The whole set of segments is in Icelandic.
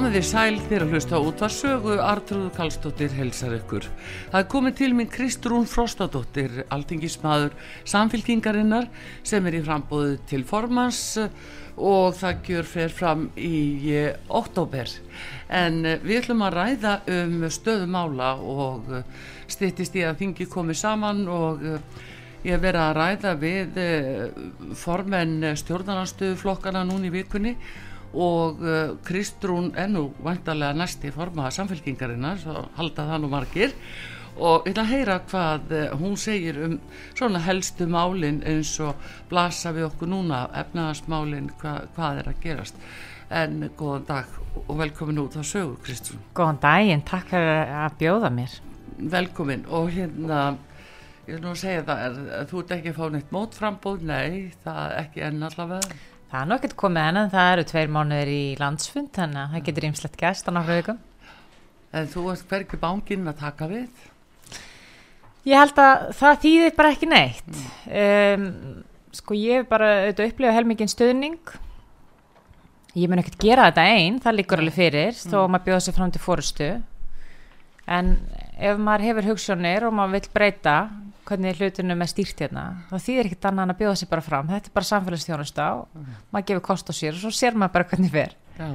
Komið þið sæl þér að hlusta út að sögu Artrúðu Kallstóttir helsar ykkur. Það komið til minn Kristrún Frostadóttir, altingismadur samfélkingarinnar sem er í frambóðu til formans og það gjör fer fram í eh, oktober. En eh, við ætlum að ræða um stöðumála og eh, stýttist í að þingi komið saman og ég hef verið að ræða við formenn stjórnarnarstöðuflokkana núni í vikunni og uh, Kristrún er nú vantarlega næsti formaða samfélkingarinnar svo halda það nú margir. Og ég ætla að heyra hvað uh, hún segir um svona helstu málin eins og blasa við okkur núna efnaðarsmálin hva, hvað er að gerast. En góðan dag og velkomin út á sögu Kristrún. Góðan daginn, takk fyrir að bjóða mér. Velkomin. Og hérna ég vil nú segja það er, þú ert ekki að fá neitt mótframbóð, nei það er ekki enn allavega Það er nú ekkert komið enn en það eru tveir mánuður í landsfund þannig að það getur ímslegt gæst á náttúrulega vikum. En þú ert hverju bánginn að taka við? Ég held að það þýðir bara ekki neitt. Um, sko ég hef bara auðvitað upplifað helmingin stöðning. Ég mun ekkert gera þetta einn, það líkur alveg fyrir mm. þó að maður bjóða sér fram til fórustu. En ef maður hefur hugssjónir og maður vil breyta hvernig hlutunum er stýrt hérna. Þá þýðir ekkert annað en að bjóða sér bara fram. Þetta er bara samfélagsþjónust á mm. maður gefur kost á sér og svo sér maður bara hvernig fer. Já,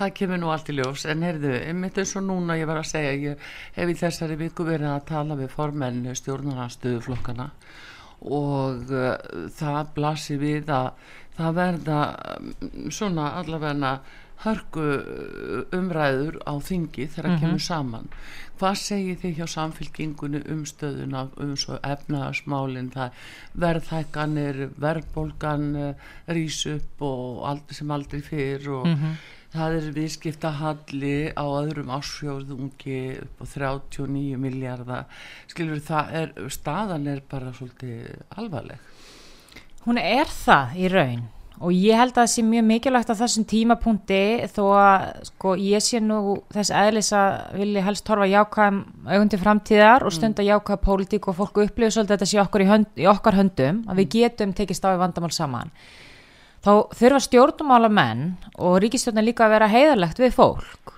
það kemur nú allt í ljós. En heyrðu, einmitt eins og núna ég var að segja ég hef í þessari viku verið að tala við formenn stjórnarnarstöðuflokkana og uh, það blasir við að það verða um, svona allavegna hörgu uh, umræður á þingi þegar mm -hmm. kemur saman hvað segir þið hjá samfélkingunni um stöðuna um svo efnaðarsmálinn verðhækkanir verðbólgan uh, rýs upp og aldrei sem aldrei fyrr og mm -hmm. það er viðskipta halli á öðrum ásfjóðungi upp á 39 miljardar skilur það er staðan er bara svolítið alvarleg hún er það í raun og ég held að það sé mjög mikilvægt á þessum tímapunkti þó að sko ég sé nú þess aðlis að vilja helst horfa jákvæm augundi framtíðar og mm. stunda jákvæm pólitík og fólku upplifu svolítið að þetta sé okkur í, hönd, í okkar höndum að við mm. getum tekist á í vandamál saman þá þurfa stjórnumála menn og ríkistjórnum líka að vera heiðarlegt við fólk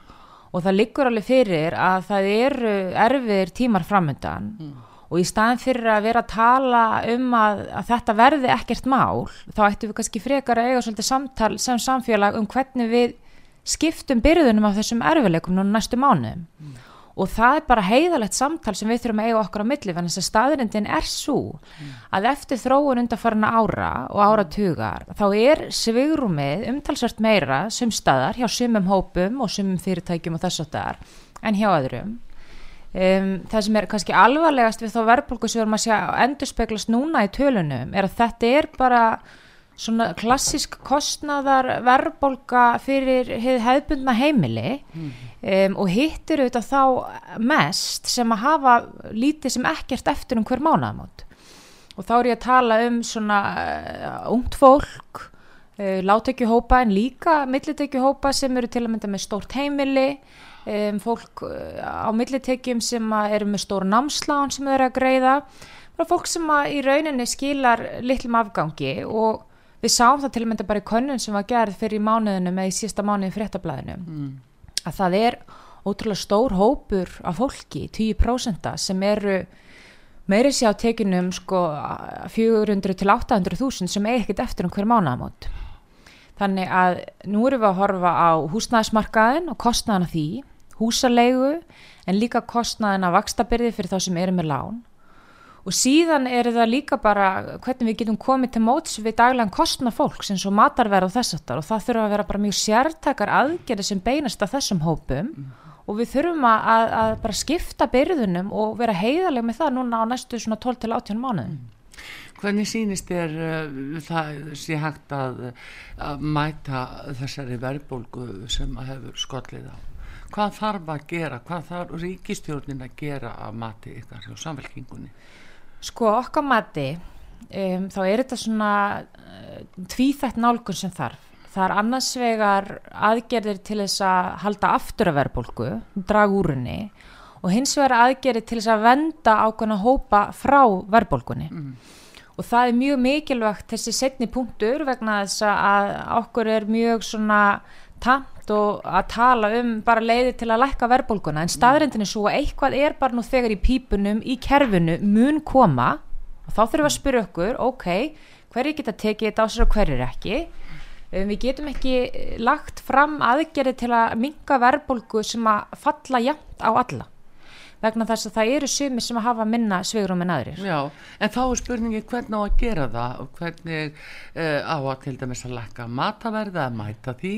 og það liggur alveg fyrir að það eru erfir tímar framöndan mm og í staðin fyrir að vera að tala um að, að þetta verði ekkert mál þá ættum við kannski frekar að eiga svolítið samtal sem samfélag um hvernig við skiptum byrðunum af þessum erfileikum núna næstu mánuðum mm. og það er bara heiðalegt samtal sem við þurfum að eiga okkar á milli en þess að staðrindin er svo mm. að eftir þróun undarfarna ára og áratugar þá er svigrumið umtalsvært meira sem staðar hjá sumum hópum og sumum fyrirtækjum og þess að það er en hjá öðrum Um, það sem er kannski alvarlegast við þá verðbólku sem við erum að sjá endur speglast núna í tölunum er að þetta er bara svona klassisk kostnaðar verðbólka fyrir hefðbundna heimili mm. um, og hittir auðvitað þá mest sem að hafa lítið sem ekkert eftir um hver mánuðamót og þá er ég að tala um svona uh, ungt fólk uh, látekjuhópa en líka millitekjuhópa sem eru til að mynda með stórt heimili um, fólk uh, á millitekjum sem eru með stór námslán sem eru að greiða fólk sem í rauninni skilar litlum afgangi og við sáum það til og með bara í könnun sem var gerð fyrir í mánuðinu með í sísta mánuði fréttablaðinu mm. að það er ótrúlega stór hópur af fólki, 10% sem eru meiri sé á tekinum sko 400 til 800 þúsund sem eigi ekkert eftir um hver mánaðamót. Þannig að nú erum við að horfa á húsnæðismarkaðin og kostnaðan af því, húsalegu en líka kostnaðin af vakstabyrði fyrir þá sem eru með lán og síðan er það líka bara hvernig við getum komið til móts við daglegan kostnað fólks eins og matarverð og þess aftar og það þurfa að vera bara mjög sértakar aðgerði sem beinast að þessum hópum mm. og við þurfum að, að, að bara skipta byrðunum og vera heiðaleg með það núna á næstu svona 12 til 18 mánuðin. Mm. Hvernig sínist er uh, það sé hægt að, að mæta þessari verðbólgu sem hefur skollið á? Hvað þarf að gera? Hvað þarf ríkistjórnin að gera að mati ykkar hjá samfélkingunni? Sko okkar mati um, þá er þetta svona uh, tvíþætt nálgun sem þarf. Það er annars vegar aðgerðir til þess að halda aftur að verðbólgu, draga úr henni og hins vegar aðgerðir til þess að venda ákveðna hópa frá verðbólgunni. Mm og það er mjög mikilvægt þessi setni punktur vegna þess að okkur er mjög svona tamt og að tala um bara leiði til að lækka verðbólguna. En staðrindin er svo að eitthvað er bara nú þegar í pípunum í kerfinu mun koma. Og þá þurfum við að spyrja okkur ok, hverju geta tekið þetta á sér og hverju ekki? Um, við getum ekki lagt fram aðgerði til að minga verðbólgu sem að falla jæmt á alla vegna þess að það eru sumi sem að hafa minna svegrum en aðrir. Já, en þá er spurningi hvernig á að gera það og hvernig uh, á að til dæmis að lakka mataverða að mæta því,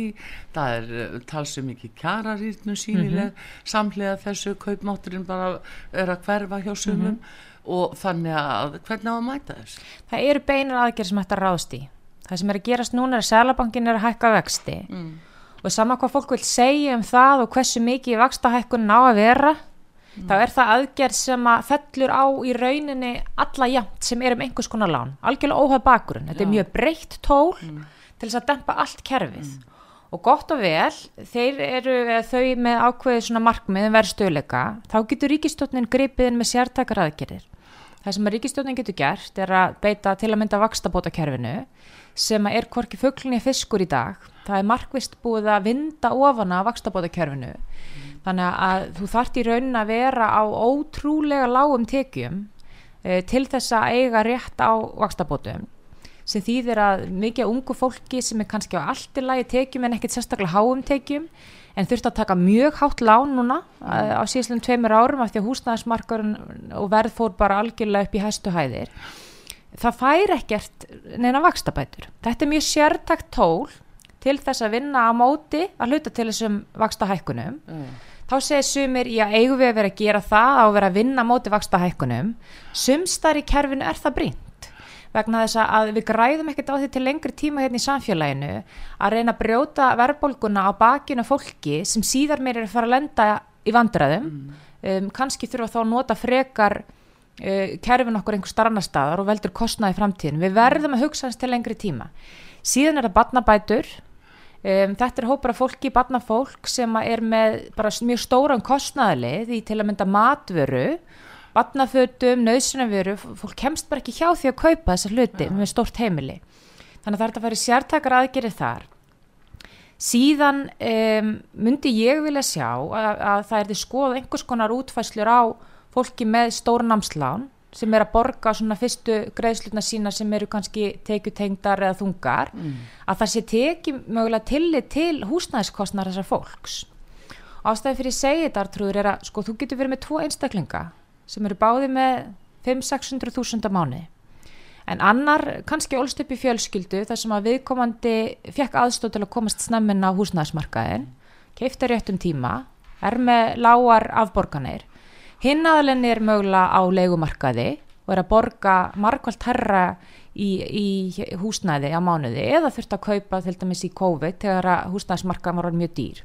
það er uh, talsum ekki kjararýrnu sínileg, mm -hmm. samlega þessu kaupmátturinn bara er að hverfa hjá sumum mm -hmm. og þannig að hvernig á að mæta þess? Það eru beinar aðgerð sem að ráðst í. Það sem er að gerast núna er að Sælabankin er að hækka vexti mm. og sama hvað fólk vil segja um það og hversu mikið vakstahækkun ná að vera mm. þá er það aðgerð sem að fellur á í rauninni alla jæmt sem er um einhvers konar lán, algjörlega óhað bakurinn þetta Já. er mjög breytt tól mm. til þess að dempa allt kerfið mm. og gott og vel, þeir eru þau með ákveðið svona markmiðin um verð stöðleika, þá getur ríkistjónin gripiðin með sértakar aðgerðir það sem að ríkistjónin getur gert er að beita til að mynda vakstabóta kerfinu sem er korki fugglinni fiskur í dag það er markvist búið að vinda ofana vakstabóta kerfinu þannig að þú þart í raunin að vera á ótrúlega lágum tekjum uh, til þess að eiga rétt á vakstabótum sem þýðir að mikið ungu fólki sem er kannski á allt í lagi tekjum en ekkert sérstaklega háum tekjum en þurft að taka mjög hátt lán núna uh, á síðan tveimur árum af því að húsnæðismarkarinn og verð fór bara algjörlega upp í hæstu hæðir. Það fær ekkert neina vakstabætur þetta er mjög sértakt tól til þess að vinna á móti að hluta til þessum vakstahækkunum mm þá segir sumir, já, eigum við að vera að gera það? Á að vera að vinna móti vaksta hækkunum sumstar í kerfinu er það brínt vegna þess að við græðum ekkert á því til lengri tíma hérna í samfélaginu að reyna að brjóta verðbólguna á bakinu fólki sem síðar meir er að fara að lenda í vandræðum. Mm. um, kannski þurfa þá að nota frekar uh, kerfin okkur einhver starna staðar og veldur kostnaði framtíðin við verðum að hugsa hans til lengri tíma. Síðan er það batnabætur Um, þetta er hópar af fólki, barnafólk sem er með bara mjög stóran kostnæðlið í til að mynda matvöru barnafötum, nöðsunarveru fólk kemst bara ekki hjá því að kaupa þessar hluti ja. með stórt heimili. Þannig að það er að fara í sértakar aðgerið þar. Síðan um, myndi ég vilja sjá að, að það er því skoð einhvers konar útfæslur á fólki með stóra námslán sem er að borga svona fyrstu greiðslutna sína sem eru kannski tekjutengdar eða þungar mm. að það sé teki mögulega tillit til húsnæðiskostnar þessar fólks ástæði fyrir segiðartrúður er að sko þú getur verið með tvo einstaklinga sem eru báði með 5-600 þúsunda mánu en annar kannski ólst upp í fjölskyldu þar sem að viðkomandi fekk aðstóð til að komast snemmin á húsnæðismarkaðin keifta réttum tíma er með lágar afborganir Hinn aðlenni er mögulega á leikumarkaði og er að borga markvælt herra í, í húsnæði á mánuði eða þurft að kaupa til dæmis í COVID þegar húsnæðismarkaðan var mjög dýr.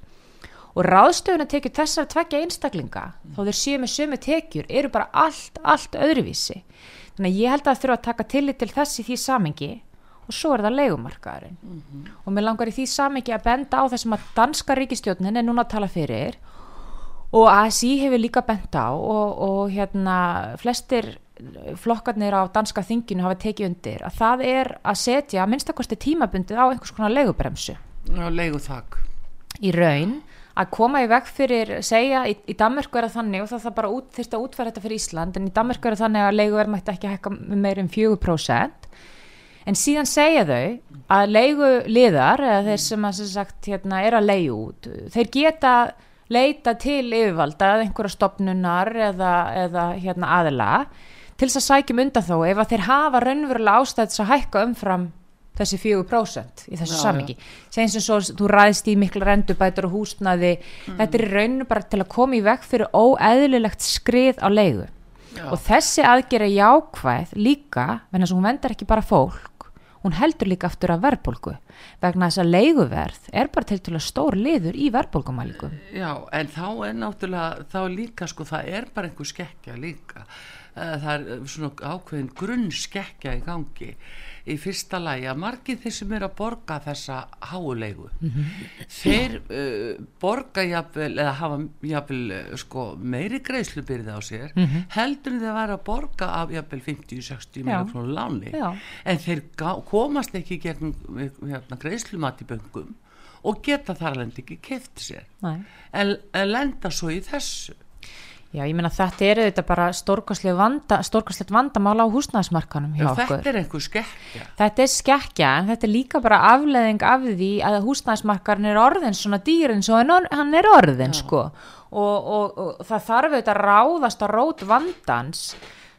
Og ráðstöfun að tekja þessar tveggja einstaklinga, þó þeir séu með sömu tekjur, eru bara allt, allt öðruvísi. Þannig að ég held að þurfa að taka tillit til þess í því samengi og svo er það leikumarkaðurinn. Mm -hmm. Og mér langar í því samengi að benda á þessum að danska ríkistjónin er núna að tala fyrir og ASI hefur líka bent á og, og hérna flestir flokkarnir á danska þinginu hafa tekið undir að það er að setja minnstakosti tímabundið á einhvers konar leigubremsu. Og leiguþak. Í raun að koma í veg fyrir, segja, í, í Danmörku er það þannig og það það bara út, þurfti að útfæra þetta fyrir Ísland en í Danmörku er það þannig að leiguverð mætti ekki hækka með meir um 4% en síðan segja þau að leigu liðar eða þeir sem að sem sagt hérna er að leigu út þeir geta leita til yfirvalda eða einhverja stopnunar eða, eða hérna aðila til þess að sækjum undan þó ef að þeir hafa raunverulega ástæðis að hækka umfram þessi 4% í þessu samingi sem svo þú ræðist í miklu rendubætur og húsnaði mm. þetta er rauninu bara til að koma í veg fyrir óeðlilegt skrið á leigu Já. og þessi aðgera jákvæð líka, venna sem hún vendar ekki bara fólk hún heldur líka aftur af verðbólgu vegna þess að leiguverð er bara til til að stór liður í verðbólgumælingum Já, en þá er náttúrulega þá líka sko, það er bara einhver skekkja líka það er svona ákveðin grunn skekkja í gangi í fyrsta lagi að margir þeir sem eru að borga þessa háulegu mm -hmm. þeir uh, borga jafnvel eða hafa jafnvel sko, meiri greiðslubyrði á sér mm -hmm. heldur þeir að vera að borga af jafnvel 50-60 miljónum láni Já. en þeir komast ekki gegn hérna, greiðslumat í böngum og geta þar lendi ekki keft sér en, en lenda svo í þessu Já, ég meina þetta er auðvitað bara stórkoslega vanda, vandamál á húsnæðismarkanum hjá Já, okkur. Þetta er einhver skekkja. Þetta er skekkja, en þetta er líka bara afleðing af því að húsnæðismarkan er orðin svona dýrin svo hann er orðin, Já. sko. Og, og, og það þarf auðvitað að ráðast á rót vandans,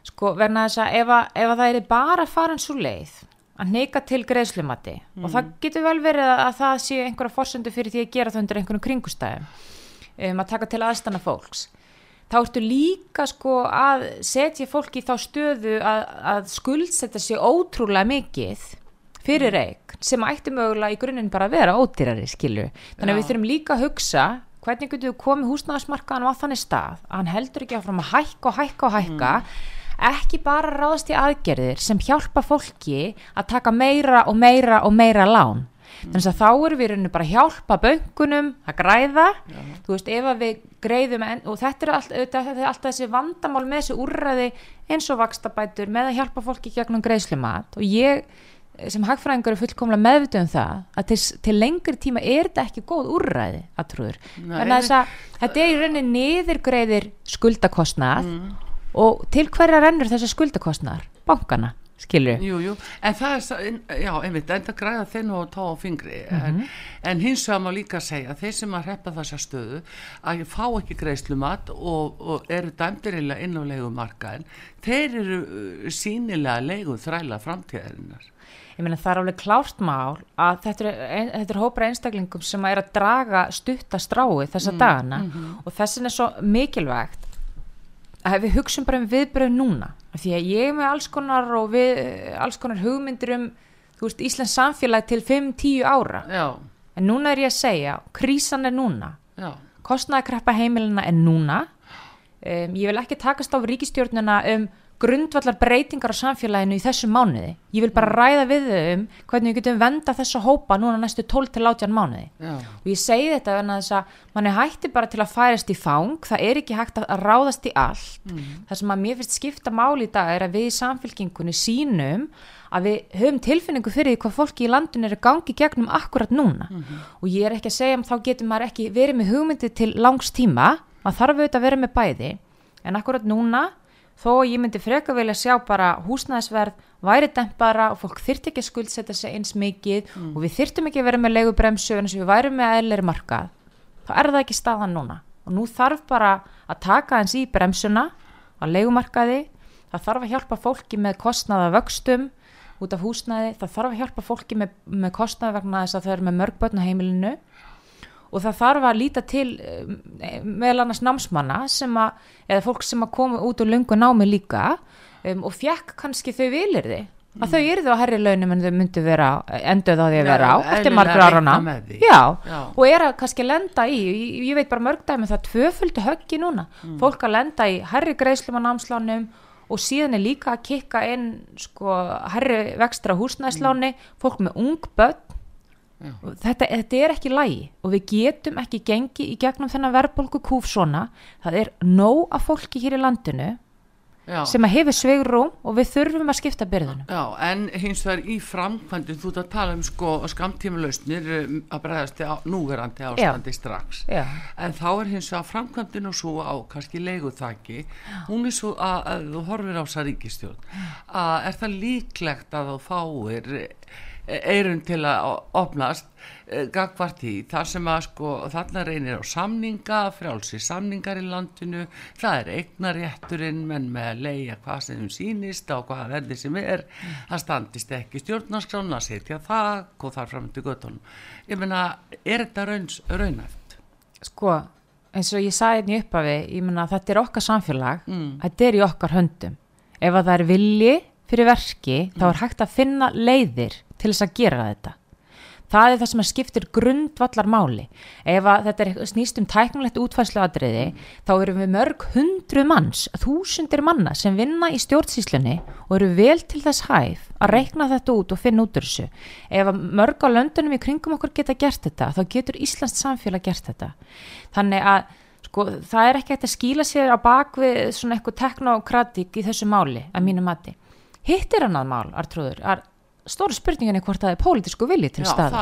sko, verna þess að ef, að ef að það er bara farin svo leið að neyka til greiðslumati mm. og það getur vel verið að það sé einhverja fórsöndu fyrir því að gera það undir einhvern kringustæðum um, að taka til aðstanna fólks þá ertu líka sko að setja fólki í þá stöðu að, að skuldsetta sig ótrúlega mikið fyrir mm. reik sem ætti mögulega í grunninn bara að vera ódýrari skilu. Þannig að við þurfum líka að hugsa hvernig getur við komið húsnæðasmarkaðan á þannig stað að hann heldur ekki áfram að hækka og hækka og hækka mm. ekki bara ráðast í aðgerðir sem hjálpa fólki að taka meira og meira og meira lán þannig að þá erum við bara að hjálpa böngunum að græða Já. þú veist ef við greiðum en, og þetta er alltaf, alltaf þessi vandamál með þessi úrræði eins og vakstabætur með að hjálpa fólki gegnum greiðslumat og ég sem hagfræðingur er fullkomlega meðvitið um það að til, til lengri tíma er þetta ekki góð úrræði að trúður þannig að, þetta er í rauninni niðurgreiðir skuldakostnað mm. og til hverja rennur þessi skuldakostnaðar? Bankana skilur jú, jú. en það er, já, einmitt enda græða þinn og tá á fingri mm -hmm. en, mhm. en hins vegar má líka segja þeir sem að reppa þessa stöðu að fá ekki greiðslumat og, og eru dæmdirilega inn á leikumarkaðin þeir eru uh, sínilega leikuð þræla framtíðarinnar ég meina það er alveg klárt mál að þetta er, ein, þetta er hópra einstaklingum sem er að draga stutta strái þessa mm, dagana mm -hmm. og þessin er svo mikilvægt að við hugsun bara um viðbröð núna því að ég er með alls konar og við, alls konar hugmyndir um þú veist Íslands samfélag til 5-10 ára. Já. en núna er ég að segja krísan er núna. Kostnæðakreppa heimilina er núna. Um, ég vil ekki takast á ríkistjórnuna um grundvallar breytingar á samfélaginu í þessu mánuði. Ég vil bara ræða við þau um hvernig við getum venda þessa hópa núna næstu 12-18 mánuði. Já. og ég segi þetta en að þess að mann er hætti bara til að færast í fang. Það er ekki hægt að ráðast í allt. Mm. það sem að mér finnst skipta máli í dag er að við í samfélkingunni sínum að við höfum tilfinningu fyrir því hvað fólki í landinu eru gangi gegnum akkurat núna. Mm -hmm. og ég er ekki að segja um þá getur maður ekki verið með hugmyndi til langs tíma. Maður þarf auðvitað að vera með bæði. En akkurat núna þó ég myndi freka vilja sjá bara húsnæðisverð væri dempara og fólk þyrti ekki að skuldsetja sig eins mikið mm. og við þyrtum ekki að vera með leigubremsu en þess að við værum með eðlir markað. Þá er það ekki staðan núna. Og nú þarf bara að taka eins í bremsuna á leigumarkaði. Það þarf að hjálpa fólki með kostnaða vöxtum út af húsnæði. Það þarf að hjálpa fólki með, með kostnaða vegna þess að þau eru með mörgbötn á heimilinu og það þarf að líta til eh, meðal annars námsmanna sem að, eða fólk sem að koma út og lunga námi líka um, og fjekk kannski þau vilir þið að mm. þau eru þau á herri launum en þau myndu vera enduð á því að vera á eftir Já, Já. og er að kannski lenda í ég, ég veit bara mörg dæmi það tvöföldu höggi núna mm. fólk að lenda í herri greiðslum á námslánum og síðan er líka að kikka inn sko herri vextra húsnæðsláni mm. fólk með ung börn Þetta, þetta er ekki lægi og við getum ekki gengi í gegnum þennan verðbólku kúf svona. Það er nóg af fólki hér í landinu Já. sem að hefur sveigrum og við þurfum að skipta byrðunum. Já, en hins vegar í framkvæmdum þú ert að tala um sko skamtímulausnir um, að bregðast núverandi ástandi strax. Já. en þá er hins vegar framkvæmdin og svo á kannski leiguþaki hún er svo að, að þú horfir á þessa ríkistjórn að er það líklegt að þú fáir eirun til að opnast eh, gagvart í þar sem að sko þarna reynir á samninga frjálsi samningar í landinu það er eignarétturinn menn með að leia hvað sem þeim sýnist á hvað verði sem er það standist ekki stjórnarskrána setja það og þar fram til göttunum ég meina, er þetta rauns, raunæft? Sko, eins og ég sagði hérna í upphafi, ég meina þetta er okkar samfélag, þetta er í okkar höndum. Ef að það er vilji fyrir verki, þá er hægt að finna leiðir til þess að gera þetta. Það er það sem skiptir grundvallar máli. Ef þetta er snýst um tæknulegt útfærsluadriði, þá erum við mörg hundru manns, þúsundir manna sem vinna í stjórnsýslunni og eru vel til þess hæf að reikna þetta út og finna út úr þessu. Ef mörg á löndunum í kringum okkur geta gert þetta, þá getur Íslands samfélag gert þetta. Þannig að sko, það er ekki hægt að skýla sér á bakvið svona eitthvað teknokratík í þessu máli, að mínu mati. Hitt er annað mál, Artrúður, að stóra spurningin er hvort það er pólitísku vilji til það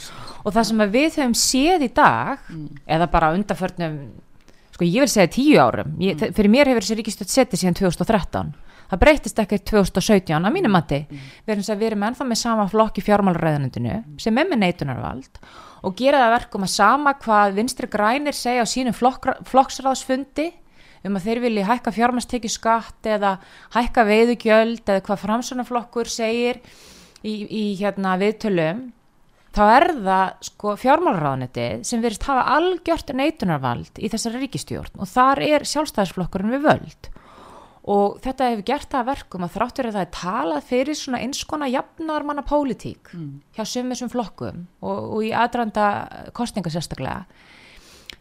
sem og það sem við höfum séð í dag eða bara undanförnum sko ég vil segja tíu árum ég, mm. fyrir mér hefur þessi ríkistöld setið síðan 2013 það breytist ekki 2017 að mínu mati, við erum að við erum ennþá með sama flokk í fjármálræðanundinu sem er með neitunarvald og gera það verkum að sama hvað vinstri grænir segja á sínum flokk, flokksráðsfundi um að þeir vilji hækka fjármastekju skatt eða hækka veiðugjöld eða hvað framsunaflokkur segir í, í hérna viðtölum þá er það sko fjármálraðanetið sem verist hafa algjört neitunarvald í þessari ríkistjórn og þar er sjálfstæðisflokkurinn við völd. Og þetta hefur gert það að verkum að þráttur að það er talað fyrir svona eins konar jafnarmanna pólitík hjá sumir sem flokkum og, og í aðranda kostninga sérstaklega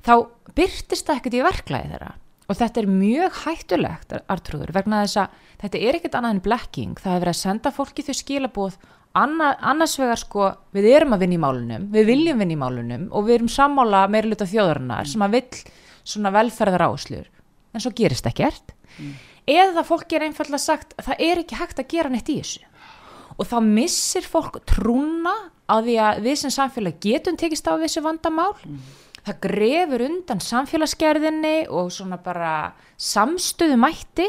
þá byrtist það ekkert í verklæði þeirra. Og þetta er mjög hættulegt artrúður vegna þess að þetta er ekkert annað en blekking það hefur verið að senda fólki þau skilabóð Anna, annars vegar sko við erum að vinna í málunum, við viljum vinna í málunum og við erum sammála meiriluta þjóðarinnar sem að vill svona velferðar áslur en svo gerist ekkert mm. eða fólki er einfallega sagt það er ekki hægt að gera neitt í þessu og þá missir fólk trúna á því að við sem samfélag getum tekist á þessu vandamál mm. það grefur undan samfélagsgerðinni og svona bara samstöðu mætti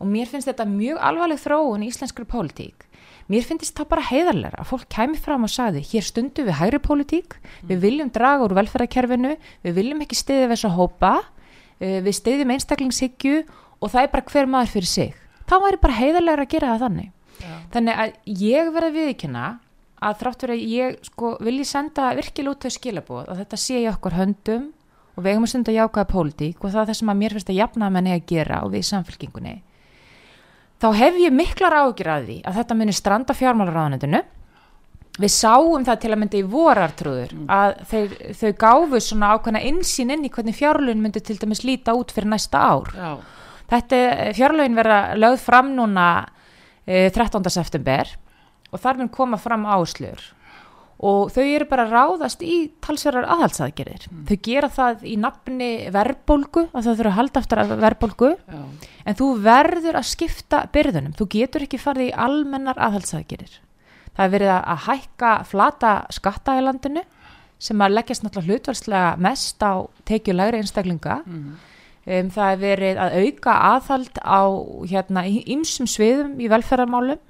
og mér finnst þetta mjög alvarleg þróun í íslenskri pólitík mér finnst það bara heiðarlega að fólk kæmi fram og saði hér stundu við hægri pólitík, mm. við viljum draga úr velferðarkerfinu, við viljum ekki stiðja þess að hópa, við stiðjum einstaklingshyggju og það er bara hver maður fyrir sig. Þá væri bara heiðarlega að gera það þannig. Ja. Þannig að ég verði viðkynna að þrátt verið að ég sko vilji senda virkilega út þau skilabóð að þetta sé í okkur höndum og við eigum að stunda jákaða pólitík og það er það sem að mér finnst að jafna menni að gera og við í samfélkingunni þá hef ég miklar ágjur að því að þetta muni stranda fjármálaráðanendinu við sáum það til að mynda í vorartrúður mm. að þeir, þau gáfu svona ákveðna insýn inn í hvernig fjárlun myndi til dæmis líta út fyrir næsta ár Já. þetta fjárlun verða lögð fram núna e, 13. september og þar mun koma fram áslur og þau eru bara ráðast í talsverðar aðhalsaðgerir. Mm. Þau gera það í nafni verðbólgu, að þau þurfa að halda eftir að verðbólgu, Já. en þú verður að skipta byrðunum. Þú getur ekki farið í almennar aðhalsaðgerir. Það er verið að hækka flata skatta í landinu sem að leggjast náttúrulega hlutvarslega mest á tekjulegri einstaklinga. Mm. Um, það er verið að auka aðhald á hérna, ímsum sviðum í velferðarmálum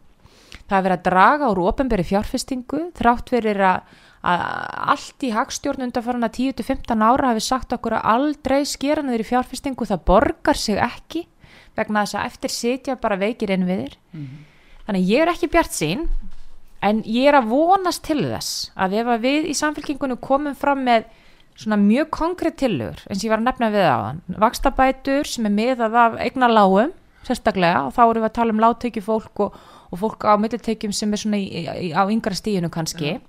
það er verið að draga úr ofenberi fjárfestingu þrátt verið að, að allt í hagstjórn undanfarana 10-15 ára hafi sagt okkur að aldrei skera niður í fjárfestingu það borgar sig ekki vegna þess að eftir sitja bara veikir inn við þér mm -hmm. þannig ég er ekki bjart sín en ég er að vonast til þess að ef að við í samfélkingunum komum fram með svona mjög konkrétt tillögur eins og ég var að nefna við á þann vakstabætur sem er miðað af eignar lágum sérstaklega og þá erum við að tala um láttöki fólk og og fólk á millitekjum sem er svona í, í, á yngra stíðinu kannski. Ja.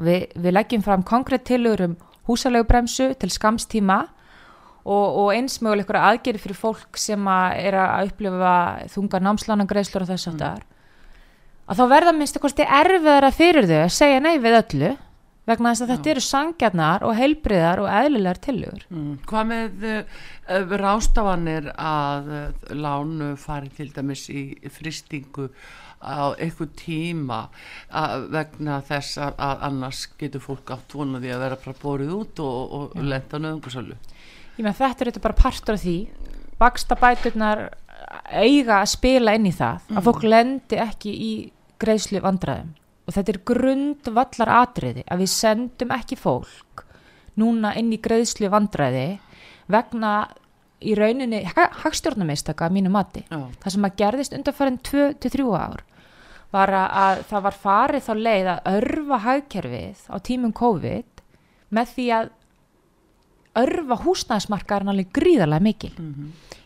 Vi, við leggjum fram konkrétt tilur um húsalegu bremsu til skamstíma og, og eins mögulegur aðgerið fyrir fólk sem að er að upplifa þunga námslánangreislur og þess það er að þá verða minnst að erfiðara fyrir þau að segja nei við öllu vegna þess að þetta eru sangjarnar og heilbriðar og eðlilegar tilugur Mm. Hvað með uh, rástafanir að uh, lánu fari til dæmis í fristingu á einhver tíma vegna þess að, að annars getur fólk átt vonaði að vera bara borið út og, og lenda nöðungarsölu? Ég með þetta er þetta bara partur af því. Baksta bæturnar eiga að spila inn í það að fólk lendi ekki í greiðslu vandræðum og þetta er grundvallar atriði að við sendum ekki fólk núna inn í greiðslu vandræði vegna í rauninni hagstjórnumistaka að mínu mati. Já. Það sem að gerðist undanfærin 2-3 ár var að það var farið þá leið að örfa hagkerfið á tímum COVID með því að örfa húsnæðismarkaðurinn alveg gríðarlega mikil.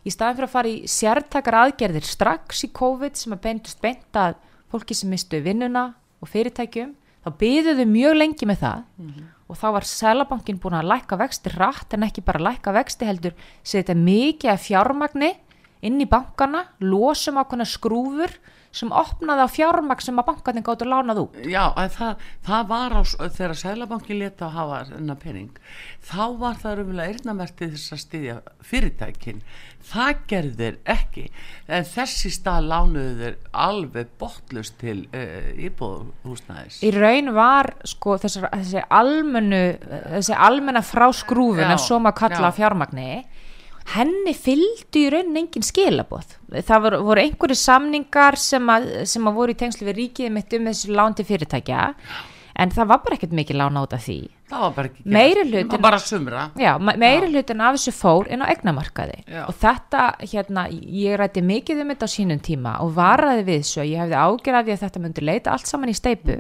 Í staðin fyrir að fara í sértakar aðgerðir strax í COVID sem að beintust beint að fólki sem mistu vinnuna og fyrirtækjum, þá byðuðu mjög lengi með það og þá var Sælabankin búin að lækka vexti rætt en ekki bara lækka vexti heldur setja mikið af fjármagni inn í bankana, losum ákveðna skrúfur sem opnaði á fjármagn sem að bankarnir gáttu lánað út. Já, að það, það var á, þegar Sælabankin leta að hafa þennan pening, þá var það umlega eirnamerti þess að styðja fyrirtækin. Það gerðir ekki, en þessi stað lánuðu þeir alveg botlust til uh, íbúðhúsnæðis. Í raun var sko þessi, þessi almennu, þessi almenna fráskrúfun Já, ef svo maður kalla já. Henni fylgdu í raunin engin skilaboð. Það voru, voru einhverju samningar sem að, sem að voru í tengslu við ríkið mitt um þessu lán til fyrirtækja en það var bara ekkert mikið lán át af því. Það var bara ekki Meiri gert. Það var bara sumra. Já, me- meiri hlutin af þessu fór inn á egnamarkaði Já. og þetta, hérna, ég rætti mikið um þetta á sínum tíma og varaði við svo, ég hefði ágjör af því að þetta myndi leita allt saman í steipu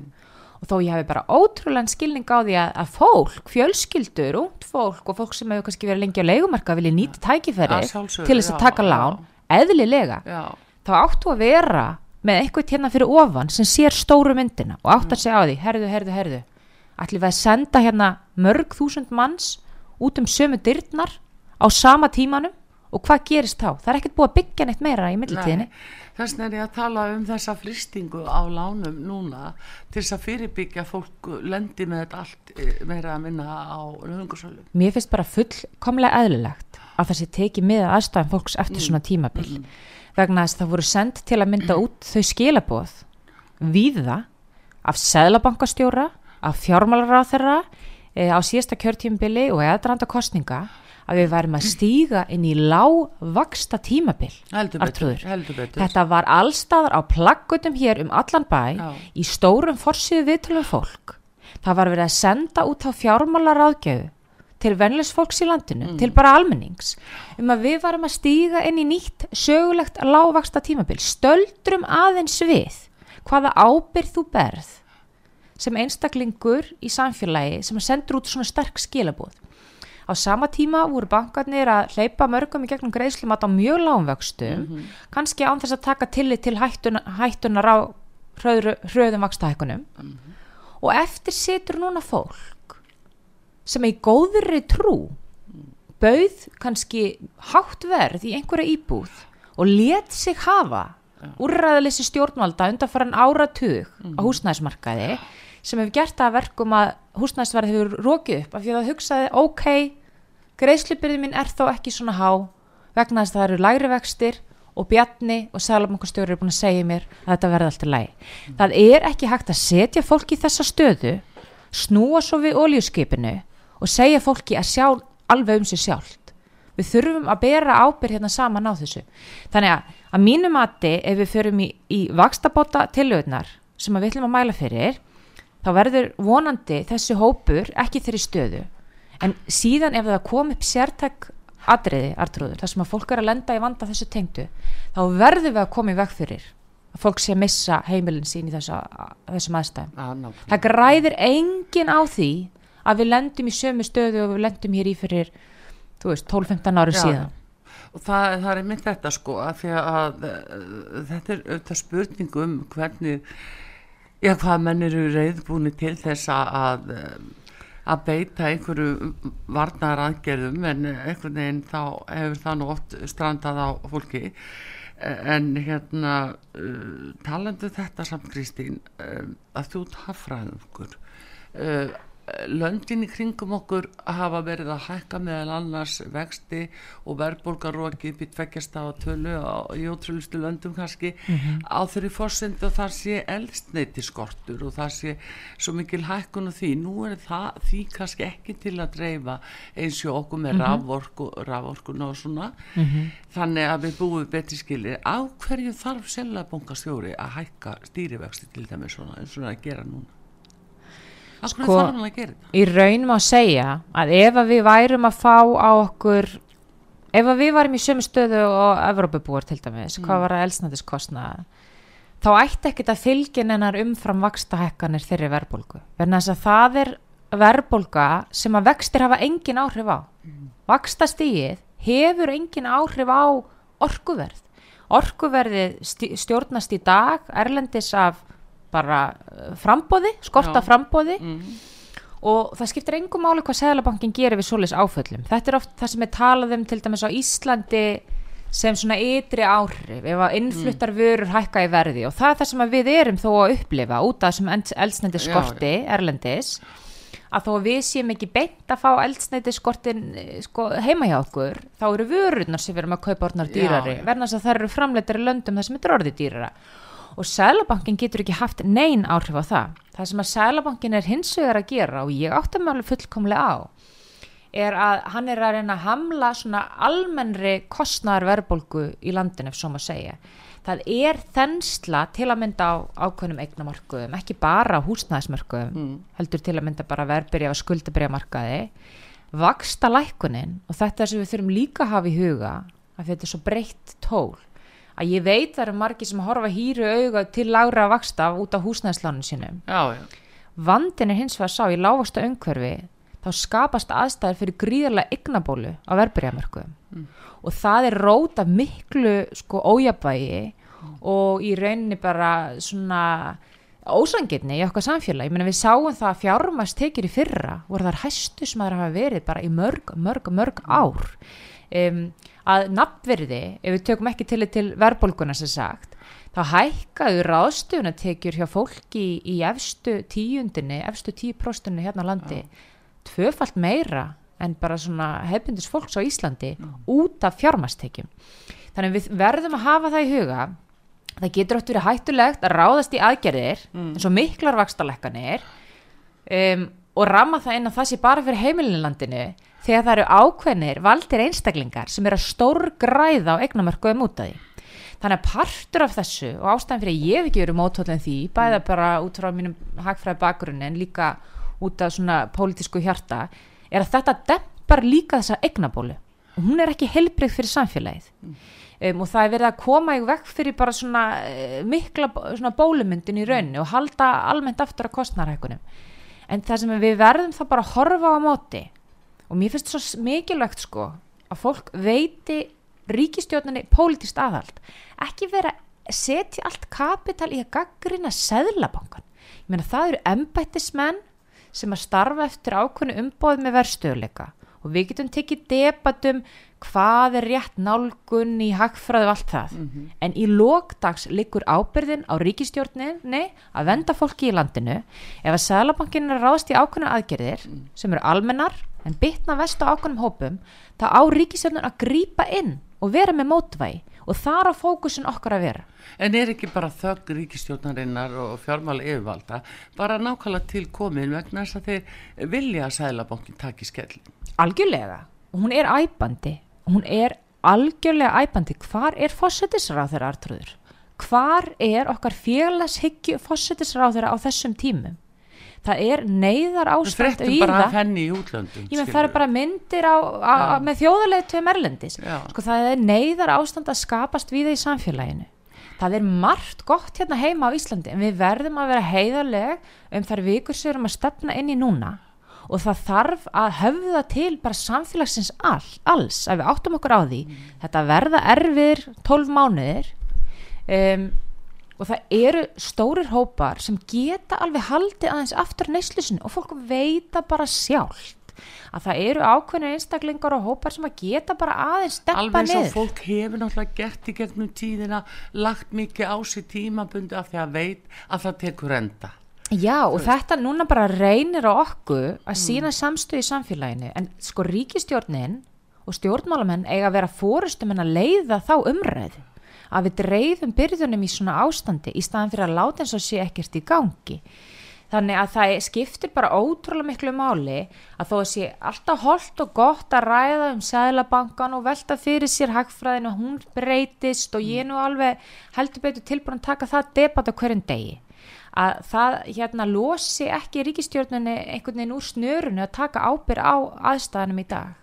og þó ég hefði bara ótrúlega skilning á því að, að fólk, fjölskyldur, ungt fólk og fólk sem hefur kannski verið lengi á leigumarka vilja nýta tækifæri til þess að taka já. lán, eðlilega Já, þá áttu að vera með eitthvað hérna fyrir ofan sem sér stóru myndina og átt að segja á því, herðu, herðu, herðu ætlum við að senda hérna mörg þúsund manns út um sömu dyrnar á sama tímanum og hvað gerist þá? Það er ekkert búið að byggja neitt meira í millitíðinni. Þess vegna er ég að tala um þessa fristingu á lánum núna til þess að fyrirbyggja fólk lendi með þetta allt eh, meira að minna á nöðungarsölu. Mér finnst bara fullkomlega eðlilegt að það sé tekið með aðstæðan fólks eftir svona tímabil vegna þess að það voru sendt til að mynda út þau skilaboð víða af seðlabankastjóra, af fjármálaráþerra e, á síðasta kjörtímabili og eðranda kostninga að við værum að stíga inn í lágvaksta tímabil betur. Þetta var allstaðar á plaggutum hér um allan bæ Já. í stórum forsýðu viðtölu fólk. Það var verið að senda út á fjármálaráðgjöfu til venlis fólks í landinu, til bara almennings, um að við varum að stíga inn í nýtt sögulegt lágvaksta tímabil. Stöldrum aðeins við hvaða ábyrð þú berð sem einstaklingur í samfélagi sem sendur út svona sterk skilabóð. Á sama tíma voru bankarnir að hleypa mörgum í gegnum greiðslumat á mjög lágumvöxtum, kannski án þess að taka tillit til hættuna, hættunar á hröðru, hröðum vakstahækunum. Og eftir situr núna fólk sem í góðri trú bauð kannski hátt verð í einhverja íbúð og let sig hafa úrræðalessi stjórnvalda undanfæran áratug á húsnæðismarkaði sem hefur gert það að verkum að húsnæðisverð hefur rókið upp af því að það hugsaði ok, greiðslubyrði mín er þó ekki svona há vegna þess að það eru lægri vextir og Bjarni og Sælabankastjóri eru búin að segja mér að þetta verði alltaf læg. Það er ekki hægt að setja fólki í þessa stöðu, snúa svo við oljuskipinu og segja fólki að sjá alveg um sig sjálft. Við þurfum að bera ábyrð hérna saman á þessu. Þannig að að mínu mati ef við förum í, í vakstabóta tilöðnar sem við ætlum að mæla fyrir þá verður vonandi þessi hópur ekki þeirri stöðu en síðan ef það kom upp sértak atriði, artrúður, þar sem að fólk er að lenda í vanda þessu tengdu, þá verðum við að koma í veg fyrir að fólk sé að missa heimilin sín í þessa, þessum aðstæðum. Nákvæmlega. Það græðir engin á því að við lendum í sömu stöðu og við lendum hér í fyrir, þú veist, 12-15 ári Já. síðan. Og það, það er mynd þetta sko að að uh, þetta er auðvitað spurning um hvernig, já hvað menn eru reyðbúni til þess að, að beita einhverju varnar aðgerðum en einhvern veginn þá hefur það nú oft strandað á fólki. En hérna uh, talandu þetta samt Kristín að þú tafraðungur uh, löndin í kringum okkur hafa verið að hækka meðal annars vexti og verðbólgaróki býtt vekkjast á tölu á, í ótrúlustu löndum kannski mm -hmm. á þeirri fórsendu að það sé eldstneiti skortur og það sé svo mikil hækkun og því, nú er það því kannski ekki til að dreifa eins og okkur með mm -hmm. raforku, raforkun og svona mm -hmm. þannig að við búum betri skilir á hverju þarf selabongastjóri að hækka stýrivexti til svona eins og það að gera núna sko, í raun má segja að ef að við værum að fá á okkur ef að við værum í sömu stöðu og Evrópabúar til dæmis, mm. hvað var að elsnætiskostna þá ætti ekkit að fylgin ennar umfram vakstahekkanir þeirri verðbólgu, verðan þess að það er verðbólga sem að vextir hafa engin áhrif á. Mm. vakstastíið hefur engin áhrif á orkuverð. Orkuverði stjórnast í dag erlendis af bara eh, frambóði, skorta Já. frambóði mm -hmm. og það skiptir engum máli hvað Sæðalabankin gerir við solis áföllum þetta er oft það sem er talað um til dæmis á Íslandi sem svona ytri áhrif ef að innfluttar mm. vörur hækka í verði og það er það sem við erum þó að upplifa út af þessum eldsneiti skorti Já, erlendis að þó að við séum ekki beint að fá eldsneiti skortin eh, sko, heima hjá okkur þá eru vörurnar sem við erum að kaupa orðnar dýrari verðan þess að það eru framleitar í löndum þar sem þetta er orðið dýrara og Sælabankin getur ekki haft neyn áhrif á það. Það sem að Sælabankin er hins vegar að gera og ég áttum alveg fullkomlega á er að hann er að reyna að hamla svona almennri kostnæðarverbolgu í landin ef svo maður segja. Það er þensla til að mynda á ákveðnum eignamarkuðum, ekki bara húsnæðismarkuðum, mm. heldur til að mynda bara verðbyrja og skuldabrja markaði, vaksta lækunin og þetta sem við þurfum líka að hafa í huga að þetta er svo breytt tól að ég veit það eru margi sem horfa hýru auga til lagra vaksta út á húsnæðslánu sínum já, já. vandin er hins vegar að sá í lágvasta umhverfi þá skapast aðstæðir fyrir gríðarlega ygnabólu á verbreyðamörku mm. og það er rót af miklu sko ójabægi mm. og í rauninni bara svona ósangirni í okkar samfélag, ég meina við sáum það að fjármast tekir í fyrra voru þar hæstu sem það hafa verið bara í mörg, mörg, mörg ár um að nafnverði, ef við tökum ekki til til verðbólguna sem sagt þá hækkaðu ráðstöfunatekjur hjá fólki í, í efstu tíundinni, efstu tíuprostunni hérna á landi ja. tvöfalt meira en bara svona hefbundis fólks á Íslandi ja. út af fjármastekjum þannig við verðum að hafa það í huga það getur átt verið hættulegt að ráðast í aðgerðir mm. eins og miklar vakstalekkanir um, og ramma það inn að það sé bara fyrir heimilinlandinu þegar það eru ákveðnir valdir einstaklingar sem eru að stór græða á eignamörkuðum út af því. Þannig að partur af þessu og ástæðan fyrir að ég hef ekki verið mótóðlega því, bæða mm. bara út frá mínum hagfræði bakgrunni en líka út af svona pólitísku hjarta, er að þetta dempar líka þessa eignabólu hún er ekki helbrið fyrir samfélagið. Mm. Um, og það er verið að koma í vekk fyrir bara svona uh, mikla svona bólumyndin í rauninni og halda almennt aftur að kostnarhækunum. En það sem við verðum það bara að horfa á móti og mér finnst svo mikilvægt sko að fólk veiti ríkistjóðinni pólitist aðhald. Ekki vera setja allt kapital í að gaggrina seðlabankan ég meina það eru embættismenn sem að starfa eftir ákveðinu umbóð með verðstöðuleika og við getum tekið debatum hvað er rétt nálgun í hagfræðu allt það. Mm -hmm. en í lókdags liggur ábyrðin á ríkistjórninni að venda fólki í landinu. Ef að Sælabankin er ráðst í ákveðinu aðgerðir mm. sem eru almennar en bytna vest á ákveðnum hópum þá á ríkistjórnin að grýpa inn og vera með mótvægi og þar á fókusin okkar að vera. En er ekki bara þögg ríkistjórnarinnar og fjármáli yfirvalda bara nákvæmlega til komin vegna þess að þeir vilja að Sælabankin taki skell Algjörlega, og hún er æbandi hún er algjörlega æbandi hvar er fósettisráð þeirra artrúður hvar er okkar félagshyggju fósettisráð þeirra á þessum tímum? Það er neyðar ástand í það það er bara myndir á, á, á, með þjóðulegu tveim erlendis sko, það er neyðar ástand að skapast við í samfélaginu. Það er margt gott hérna heima á Íslandi en við verðum að vera heiðarleg um þar vikur erum að stefna inn í núna og það þarf að höfða til bara samfélagsins all, alls að við áttum okkur á því mm. þetta verða erfir 12 mánuðir um, og það eru stórir hópar sem geta alveg haldið aðeins aftur neyslusinu og fólk veita bara sjálft að það eru ákveðinu einstaklingar og hópar sem að geta bara aðeins steppa niður. Alveg svo fólk hefur náttúrulega gert í gegnum tíðina lagt mikið á sér tímabundi af því að veit að það tekur enda Já og þetta núna bara reynir á okkur að sína samstöð í samfélaginu. En sko ríkistjórnin og stjórnmálamenn eiga að vera fórustum en að leiða þá umræðu. Að við dreifum byrðunum í svona ástandi í staðan fyrir að láta eins og sé ekkert í gangi. Þannig að það skiptir bara ótrúlega miklu máli að þó að sé alltaf holdt og gott að ræða um sæðlabankan og velta fyrir sér hagfræðin og hún breytist og ég nú alveg heldur betur tilbúin að taka það debat á hverjum degi að það hérna losi ekki ríkistjórnunni einhvern veginn úr snörunu að taka ábyrg á aðstæðanum í dag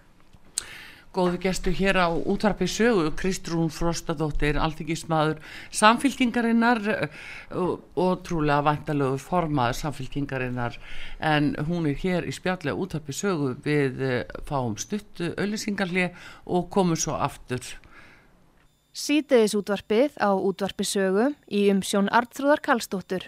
Góðu gestu hér á útvarpi sögu, Kristrún Frostadóttir, alltingismadur samfylkingarinnar og, og trúlega vantalögu formaður samfylkingarinnar en hún er hér í spjallega útvarpi sögu við uh, fáum stuttu öllisingarli og komum svo aftur. Sýteðis útvarpið á útvarpi sögu í umsjón Artrúðar Kallstóttur.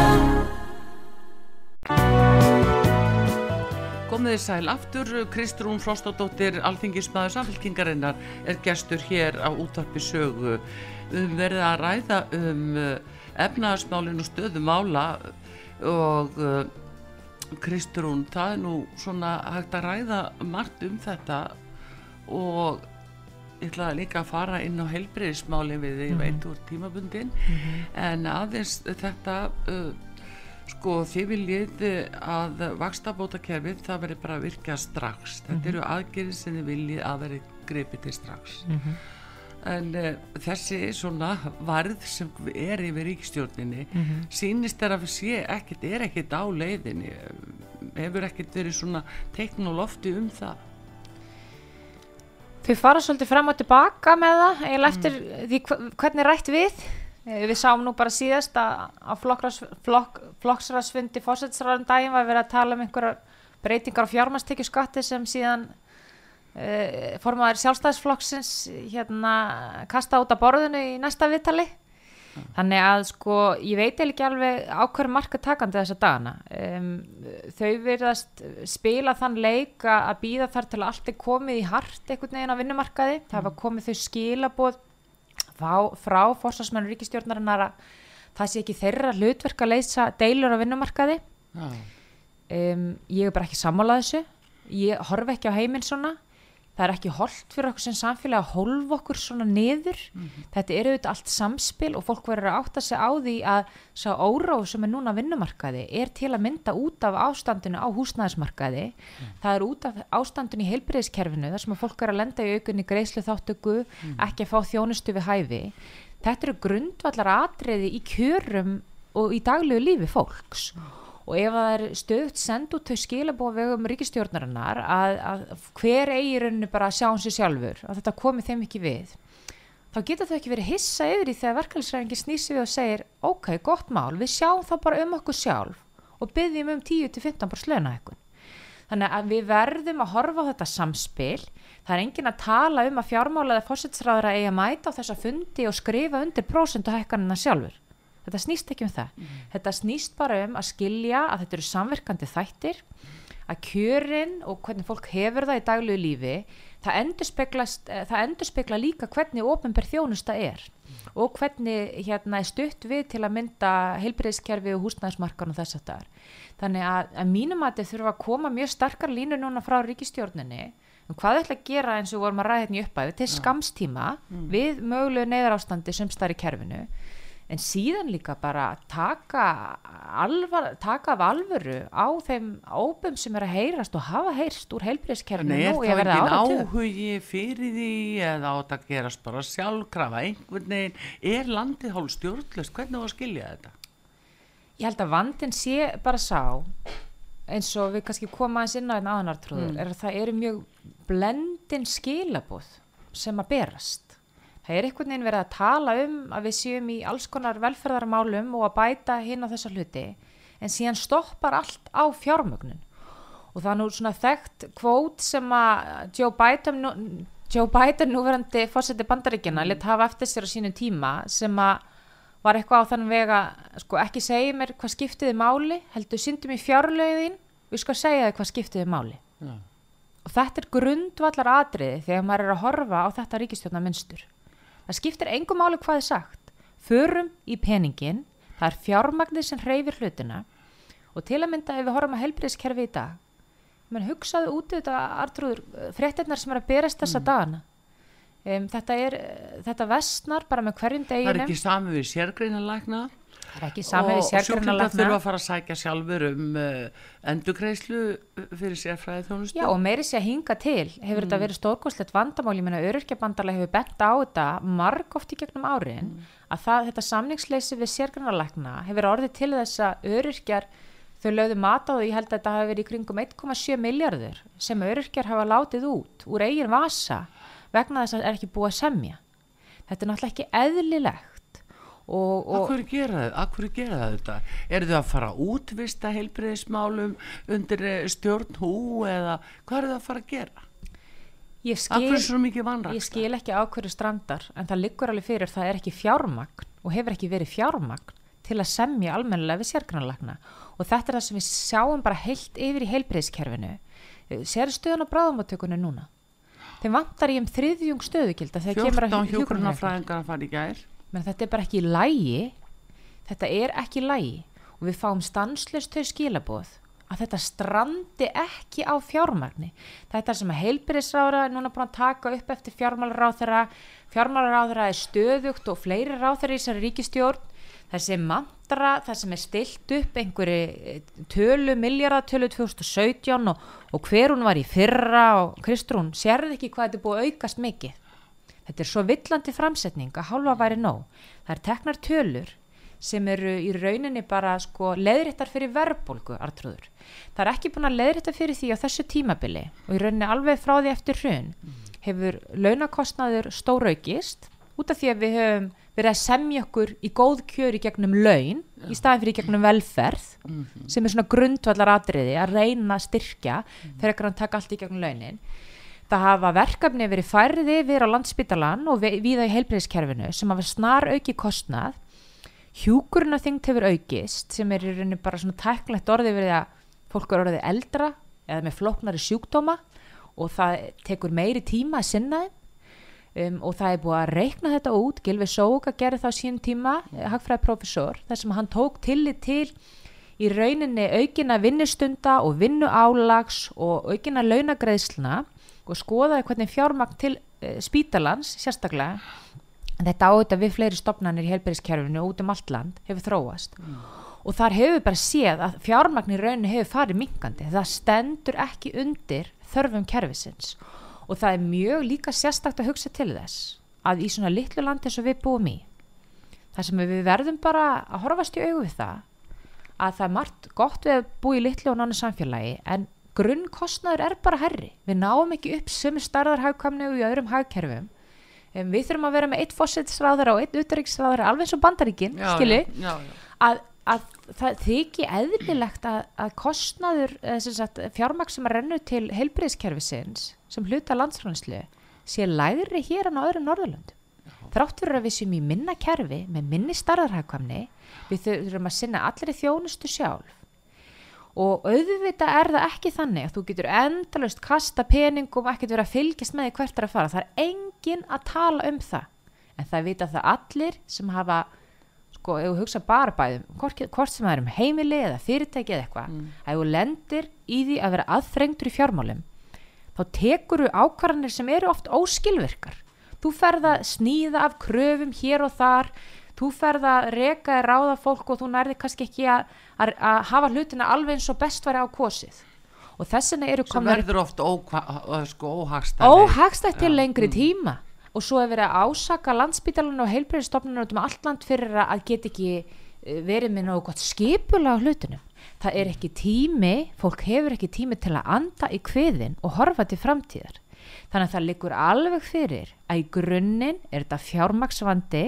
Komið þið sæl aftur, Kristrún Frostadóttir, alþingismæður samfélkingarinnar er gestur hér á útvarpi sögu. Við verðum að ræða um efnaðarsmálinu og stöðumála og uh, Kristrún, það er nú svona hægt að ræða margt um þetta og ég ætlaði líka að fara inn á heilbreyðismálin við því mm -hmm. veit úr tímabundin mm -hmm. en aðeins þetta uh, sko þið viljið að vakstabótakerfið það verður bara að virka strax þetta mm -hmm. eru aðgerið sem þið viljið að verður greipið til strax en uh, þessi svona varð sem er yfir ríkstjórninni mm -hmm. sínist er að sé ekkert er ekkert á leiðinni hefur ekkert verið svona teikn og lofti um það Þau fara svolítið fram og tilbaka með það eða eftir mm. því hvernig rætt við við sáum nú bara síðast að á flokksræðsfundi fósætsræðum daginn var verið að tala um einhverjar breytingar á fjármastekju skatti sem síðan Uh, formaður sjálfstæðisflokksins hérna kasta út af borðinu í næsta viðtali ja. þannig að sko ég veit ekki alveg ákveður marka takandi þessa dagana um, þau verðast spila þann leik að býða þar til allt er komið í hart einhvern veginn á vinnumarkaði mm. það var komið þau skilaboð frá, frá fórsvarsmennu ríkistjórnarinnar að það sé ekki þeirra hlutverk að leysa deilur á vinnumarkaði. Ja. um, ég er bara ekki sammálað þessu. Ég horfi ekki á heiminn svona það er ekki holdt fyrir okkur sem samfélag að holfa okkur svona niður mm -hmm. þetta eru auðvitað allt samspil og fólk verður að átta sig á því að sá óráð sem er núna vinnumarkaði er til að mynda út af ástandinu á húsnæðismarkaði mm. það er út af ástandinu í heilbreyðiskerfinu þar sem að fólk er að lenda í aukunni greiðslu þáttöku, mm. ekki að fá þjónustu við hæfi þetta eru grundvallar atriði í kjörum og í daglegu lífi fólks og ef það er stöðt sendt út þau skilabóð vegum ríkistjórnarinnar að, að hver eigirunni bara sjá hans í sjálfur að þetta komi þeim ekki við þá getur þau ekki verið hissa yfir í þegar verkefælisræðingi snýsi við og segir ok, gott mál, við sjáum þá bara um okkur sjálf og byggjum um 10-15 bara slöna eitthvað þannig að við verðum að horfa á þetta samspil. Það er engin að tala um að fjármálaði fósitsræðara eigi að mæta á þessa fundi og skrifa undir prósenduhækkanina sjálfur þetta snýst ekki um það mm. þetta snýst bara um að skilja að þetta eru samverkandi þættir að kjörin og hvernig fólk hefur það í daglegu lífi það endur spekla líka hvernig ofnbær þjónusta er mm. og hvernig hérna, stutt við til að mynda heilbreyðskerfi og húsnæðismarkan og þess að það er þannig að, að mínum að þetta þurfa að koma mjög starkar línu núna frá ríkistjórninni um hvað ætla að gera eins og vorum að ræða hérna í uppæðu til skamstíma mm. við mögulegu neyðar ástandi sem starf í kerfinu en síðan líka bara taka, alvar, taka af alvöru á þeim óbum sem er að heyrast og hafa heyrst úr heilbríðskerfinu nú ég verði áratug. Er það ekki áhugi fyrir því eða átt að gerast bara sjálfkrafa einhvern veginn, er landið hálf stjórnlust, hvernig þú að skilja þetta? Ég held að vandin sé bara sá eins og við kannski koma aðeins inn á einn aðanartrúður, mm. er að það eru mjög blendin skilabóð sem að berast það er einhvern veginn verið að tala um að við séum í alls konar velferðarmálum og að bæta hinn á þessa hluti en síðan stoppar allt á fjármögnun. Og það er nú svona þekkt kvót sem að Joe Biden, Joe Biden núverandi fórseti bandaríkjana lit hafa eftir sér á sínum tíma sem að var eitthvað á þann vega sko ekki segja mér hvað skiptiði máli heldur syndum í fjárlögin við sko segja þið hvað skiptiði máli. Já. og þetta er grundvallar atriði þegar maður er að horfa á þetta ríkistjórna mynstur það skiptir engum máli hvað er sagt. Förum í peningin það er fjármagnir sem hreyfir hlutina. Og til að mynda ef við horfum að helbriðskerfi í dag menn hugsaðu út þetta artrúður fréttinnar sem er að berast þessa dagana. Um, þetta er þetta vestnar bara með hverjum er deginum. það er ekki sami við og sjúklingar þurfa að fara að sækja sjálfur um uh, endurgreislu fyrir sérfræði þjónustu. Já, og meiri sé að hinga til hefur þetta verið stórkostlegt vandamál, ég meina öryrkjabandarlega hefur bent á þetta marg oft í gegnum árin að það, þetta samningsleysi við sérgrunarlækna hefur orðið til þess að öryrkjar þau lögðu mat á þau, ég held að þetta hafi verið í kringum 1,7 miljardur sem öryrkjar hafa látið út úr eigin vasa vegna þess að það er ekki búið að semja. Þetta er náttúrulega ekki eðlilegt Akkur gera, gera þetta? Er þau að fara að útvista heilbreyðismálum undir eh, stjórn hú eða hvað er þau að fara að gera? ég skil... Ég skil ekki á hverju strandar en það liggur alveg fyrir það er ekki fjármagn og hefur ekki verið fjármagn til að semja almennilega við sérgrunarlagna og þetta er það sem við sjáum bara heilt yfir í heilbreyðskerfinu sér stöðun á bráðumáttökunni núna þeim vantar ég um þriðjung stöðugilda þegar kemur að 14 hjúkrunarfræðingum. hjúkrunarfræðingar að fara í gær. Menn þetta er bara ekki lægi þetta er ekki lægi og við fáum stanslust þau skilaboð að þetta strandi ekki á fjármagni. Þetta sem að heilbyrðisráðra er núna búin að taka upp eftir fjármálaráðara fjármálaráðara er stöðugt og fleiri ráðara í þessari ríkistjórn þessi mantra, það sem er stilt upp einhverju eh, tölu, miljardatölu 2017 og, og hver hún var í fyrra og Kristrún, sérði ekki hvað þetta er búið aukast mikið Þetta er svo villandi framsetning að hálfa væri nóg. Það er teknar tölur sem eru í rauninni bara sko leðrittar fyrir verðbólgu, artrúður. Það er ekki búin að leðritta fyrir því á þessu tímabili og í rauninni alveg frá því eftir hrun hefur launakostnaður stóraukist út af því að við höfum verið að semja okkur í góð kjör í gegnum laun í staðin fyrir í gegnum velferð sem er svona grundvallar atriði að reyna að styrkja fyrir ekki að taka allt í gegnum launin það hafa verkefni verið færði yfir á landsbytalan og vi- víða í heilbreyðiskerfinu sem hafa snar auki kostnað. Hjúkurinn að þingt hefur aukist sem er í rauninni bara svona tæknlegt orðið verið að fólk er orðið eldra eða með flóknari sjúkdóma og það tekur meiri tíma að sinna þeim. Um, og það er búið að reikna þetta út. Gilvi Sóka gerði það á sín tíma hagfræði professor þar sem hann tók tillit til í rauninni aukina vinnustunda og vinnu álags og aukina launagreðsluna og skoðaði hvernig fjármagn til uh, spítalans sérstaklega þetta á þetta við fleiri stopnarnir í helbæriskerfinu út um allt land hefur þróast. Og þar hefur bara séð að fjármagn í rauninu hefur farið minkandi það stendur ekki undir þörfum kerfisins. Og það er mjög líka sérstakt að hugsa til þess að í svona litlu landi og við búum í þar sem við verðum bara að horfast í augu við það að það er margt gott við að búa í litlu og nánu samfélagi en grunnkostnaður er bara herri við náum ekki upp sömu starðar hagkvæmni og í öðrum hagkerfum. Um, við þurfum að vera með eitt fósitsráður og eitt utryggsráður alveg eins og bandaríkin skilji, já, já. að, að það þykji eðlilegt að, að kostnaður fjármaks sem að rennu til heilbriðskerfisins sem hluta landsfrænslu sé lægri hér en á öðrum Norðurlöndum. Þrátt fyrir að við séum í minna kerfi með minni starðarhagkvæmni við þurfum að sinna allir þjónustu sjálf og auðvitað er það ekki þannig að þú getur endalust kasta peningum ekkert verið að fylgjast með því hvert er að fara. Það er engin að tala um það. En það vita það allir sem hafa sko, ef þú hugsa bara bæðum hvort, hvort sem það er um heimili eða fyrirtæki eða eitthvað, mm. ef þú lendir í því að vera aðþrengdur í fjármálum þá tekur þú ákvarðanir sem eru oft óskilvirkar. Þú ferð að sníða af kröfum hér og þar þú ferð að reka eða ráða fólk og þú nærði kannski ekki að, að, að hafa hlutina alveg eins og best væri á kosið. Og þess vegna eru sem komnar verður oft sko, óhagstætt til Já. lengri tíma. Og svo er verið að ásaka landsbítalan og heilbreyðistofnun út um allt land fyrir að- geta ekki verið með nógu gott skipula á hlutunum. Það er ekki tími, fólk hefur ekki tími til að anda í kviðin og horfa til framtíðar. Þannig að það liggur alveg fyrir að í grunninn er þetta fjármaksvandi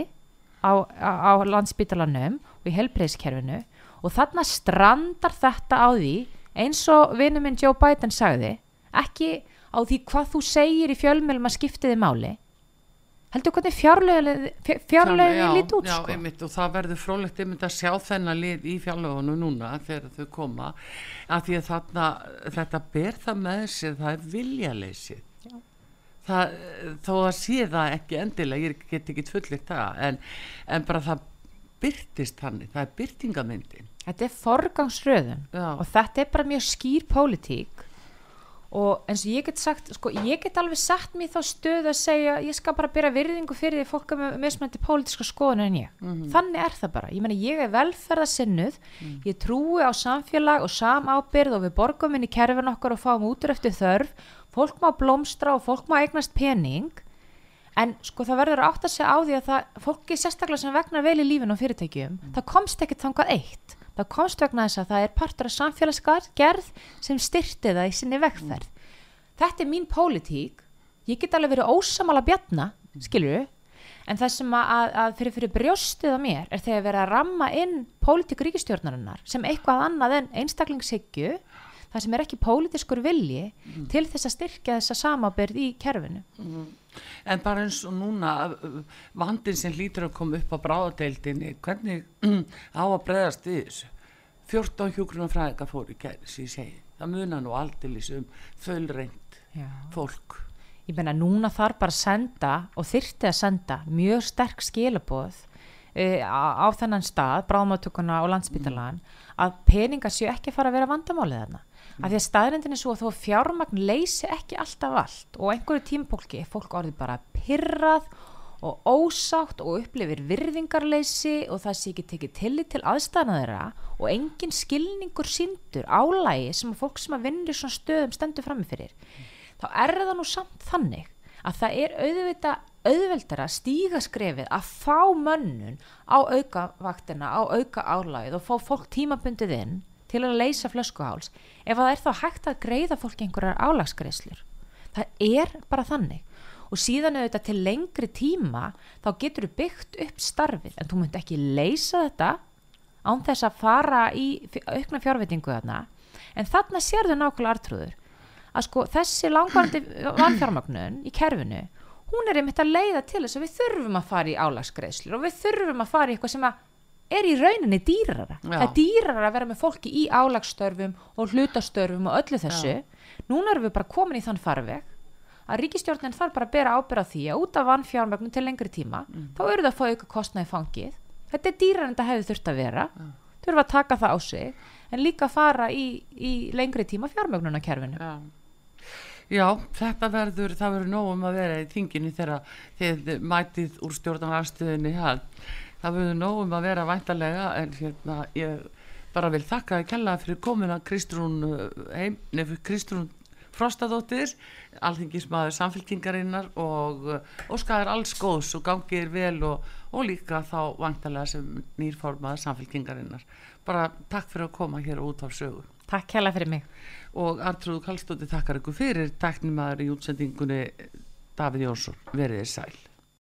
á, á, landsbítalanum og í helbreyðskerfinu og þarna strandar þetta á því eins og vinnu minn Joe Biden sagði ekki á því hvað þú segir í fjölmjölum að skiptiði máli heldur hvernig fjárlegin fjárlegin lít út já, sko. einmitt, og það verður frólægt einmitt að sjá þennan lið í fjárlegunum núna þegar þau koma að því að þarna, þetta ber það með sér það er viljaleysi það, þó að sé það ekki endilega, ég get ekki fullitt það en, en bara það byrtist hann, það er byrtingamyndin þetta er forgangsröðun Já. og þetta er bara mjög skýr pólitík og eins og ég get sagt sko, ég get alveg sett mér þá stöð að segja ég skal bara byrja virðingu fyrir því fólk með mismöndi pólitíska skoðun en ég. Þannig er það bara, ég meina ég er velferðasinnuð ég trúi á samfélag og samábyrð og við borgum inn í kerfin okkar og fáum útur eftir þörf fólk má blómstra og fólk má eignast pening en sko það verður að átta sig á því að það, fólki sérstaklega sem vegnar vel í lífinu og fyrirtækjum, það komst ekkert þangað eitt. Það komst vegna þess að það er partur af samfélagsgerð sem styrti það í sinni vegferð. Þetta er mín pólitík. Ég get alveg verið ósamala bjarna skilur en það sem að, að, að fyrir, fyrir brjóstið á mér er þegar verið að ramma inn pólitík ríkistjórnarinnar sem eitthvað annað en einstaklingshyggju það sem er ekki pólitískur vilji til þess að styrkja þessa samábyrð í kerfinu En bara eins og núna vandin sem lítur að koma upp á bráðadeildinni, hvernig á að breyðast við þessu? 14 hjúgrunum fræðingar fóru í gæri sem ég segi. Það muna nú aldrei um þölreint Já. fólk. ég meina núna þarf bara að senda og þyrfti að senda mjög sterk skilaboð uh, á, á þennan stað, bráðmátökuna og landsbytalan að peningar séu ekki fara að vera vandamálið þarna af því að staðrendin er svo að þó fjármagn leysi ekki alltaf allt og einhverju tímpólki er fólk orðið bara pyrrað og ósátt og upplifir virðingarleysi og það sé ekki tekið tillit til aðstæðna þeirra og engin skilningur síndur álægi sem fólk sem að vinnur í svona stöðum stendur framifyrir þá er það nú samt þannig að það er auðvita auðveldara stíga skrefið að fá mönnun á auka vaktina, á auka álægið og fá fólk tímabundið inn til að leysa flöskuháls ef það er þá hægt að greiða fólki einhverjar álagsgreislur. Það er bara þannig. Og síðan auðvitað til lengri tíma þá getur þú byggt upp starfið. En þú munt ekki leysa þetta án þess að fara í aukna fjárveitingu þarna. En þarna sérðu nákvæmlega artrúður. Að sko þessi langvarandi vanfjármagnun í kerfinu hún er einmitt að leiða til þess að við þurfum að fara í álagsgreislur og við þurfum að fara í eitthvað sem að er í rauninni dýrara. Já. það er dýrara að vera með fólki í álagsstörfum og hlutastörfum og öllu þessu. Núna erum við bara komin í þann farveg að ríkistjórnin þarf bara að bera ábyrða því að út af vannfjármögnum til lengri tíma þá eru það að fá auka kostnaði fangið. Þetta er dýrar en það hefði þurft að vera. Þurfa að taka það á sig en líka fara í, í lengri tíma fjármögnunarkerfinu. Já. Já, þetta verður, það verður nóg um að vera í þinginu þegar þið mætið úr stjórnarnarstöðinni það, það verður nóg um að vera væntalega en hérna ég bara vil þakka að kella fyrir komuna Kristrún uh, heim, nefnir Kristrún Frostadóttir, alþingismadur samfélkingarinnar og uh, óskaður alls góðs og gangið vel og, og líka þá væntalega sem nýrformaður samfélkingarinnar. Bara takk fyrir að koma hér út af sögu. Takk hella fyrir mig. Og Artrúð Kallstóttir takkar ykkur fyrir teknimaður í útsendingunni Davíð Jónsson, verið þið sæl